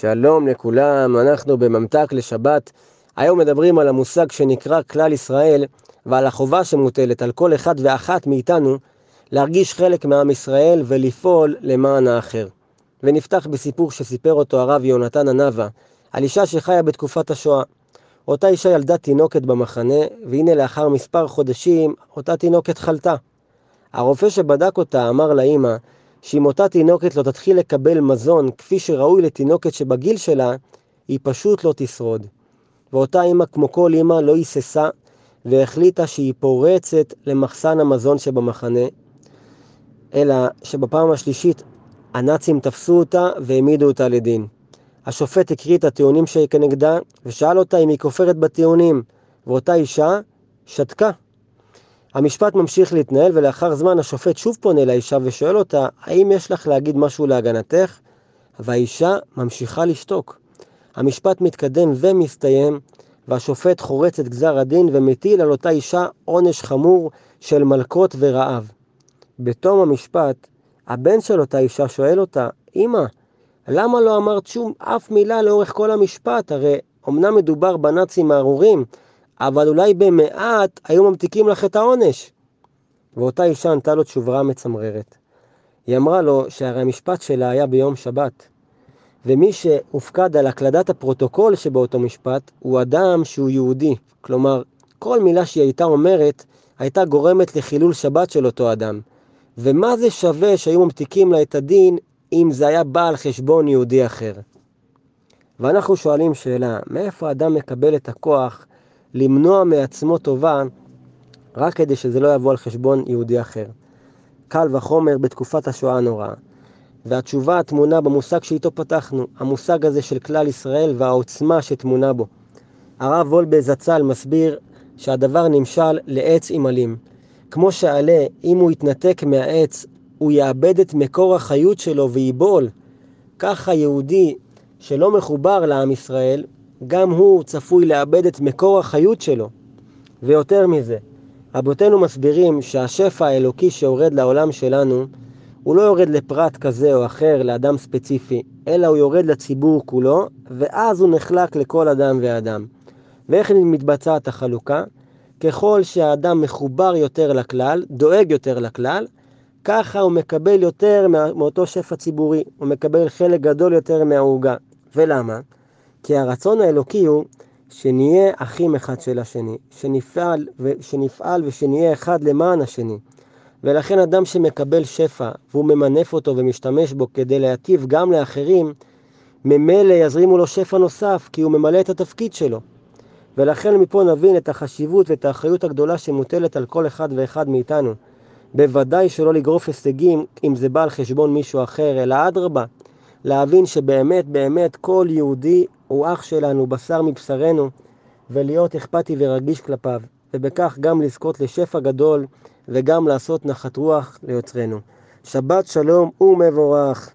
שלום לכולם, אנחנו בממתק לשבת. היום מדברים על המושג שנקרא כלל ישראל ועל החובה שמוטלת על כל אחד ואחת מאיתנו להרגיש חלק מעם ישראל ולפעול למען האחר. ונפתח בסיפור שסיפר אותו הרב יונתן הנאווה על אישה שחיה בתקופת השואה. אותה אישה ילדה תינוקת במחנה, והנה לאחר מספר חודשים אותה תינוקת חלתה. הרופא שבדק אותה אמר לאמא שאם אותה תינוקת לא תתחיל לקבל מזון כפי שראוי לתינוקת שבגיל שלה, היא פשוט לא תשרוד. ואותה אמא כמו כל אמא לא היססה והחליטה שהיא פורצת למחסן המזון שבמחנה, אלא שבפעם השלישית הנאצים תפסו אותה והעמידו אותה לדין. השופט הקריא את הטיעונים שכנגדה ושאל אותה אם היא כופרת בטיעונים, ואותה אישה שתקה. המשפט ממשיך להתנהל ולאחר זמן השופט שוב פונה לאישה ושואל אותה האם יש לך להגיד משהו להגנתך? והאישה ממשיכה לשתוק. המשפט מתקדם ומסתיים והשופט חורץ את גזר הדין ומטיל על אותה אישה עונש חמור של מלקות ורעב. בתום המשפט הבן של אותה אישה שואל אותה אמא למה לא אמרת שום אף מילה לאורך כל המשפט? הרי אמנם מדובר בנאצים הארורים אבל אולי במעט היו ממתיקים לך את העונש. ואותה אישה ענתה לו תשובה מצמררת. היא אמרה לו שהרי המשפט שלה היה ביום שבת, ומי שהופקד על הקלדת הפרוטוקול שבאותו משפט הוא אדם שהוא יהודי. כלומר, כל מילה שהיא הייתה אומרת הייתה גורמת לחילול שבת של אותו אדם. ומה זה שווה שהיו ממתיקים לה את הדין אם זה היה בא על חשבון יהודי אחר? ואנחנו שואלים שאלה, מאיפה אדם מקבל את הכוח למנוע מעצמו טובה רק כדי שזה לא יבוא על חשבון יהודי אחר. קל וחומר בתקופת השואה הנוראה. והתשובה הטמונה במושג שאיתו פתחנו, המושג הזה של כלל ישראל והעוצמה שטמונה בו. הרב וולבה זצ"ל מסביר שהדבר נמשל לעץ עמלים. כמו שעלה, אם הוא יתנתק מהעץ, הוא יאבד את מקור החיות שלו ויבול. ככה יהודי שלא מחובר לעם ישראל, גם הוא צפוי לאבד את מקור החיות שלו. ויותר מזה, רבותינו מסבירים שהשפע האלוקי שיורד לעולם שלנו, הוא לא יורד לפרט כזה או אחר, לאדם ספציפי, אלא הוא יורד לציבור כולו, ואז הוא נחלק לכל אדם ואדם. ואיך מתבצעת החלוקה? ככל שהאדם מחובר יותר לכלל, דואג יותר לכלל, ככה הוא מקבל יותר מאותו שפע ציבורי, הוא מקבל חלק גדול יותר מהעוגה. ולמה? כי הרצון האלוקי הוא שנהיה אחים אחד של השני, שנפעל, שנפעל ושנהיה אחד למען השני. ולכן אדם שמקבל שפע והוא ממנף אותו ומשתמש בו כדי להטיב גם לאחרים, ממילא יזרימו לו שפע נוסף כי הוא ממלא את התפקיד שלו. ולכן מפה נבין את החשיבות ואת האחריות הגדולה שמוטלת על כל אחד ואחד מאיתנו. בוודאי שלא לגרוף הישגים אם זה בא על חשבון מישהו אחר, אלא אדרבה, להבין שבאמת באמת כל יהודי הוא אח שלנו, בשר מבשרנו, ולהיות אכפתי ורגיש כלפיו, ובכך גם לזכות לשפע גדול וגם לעשות נחת רוח ליוצרנו. שבת שלום ומבורך.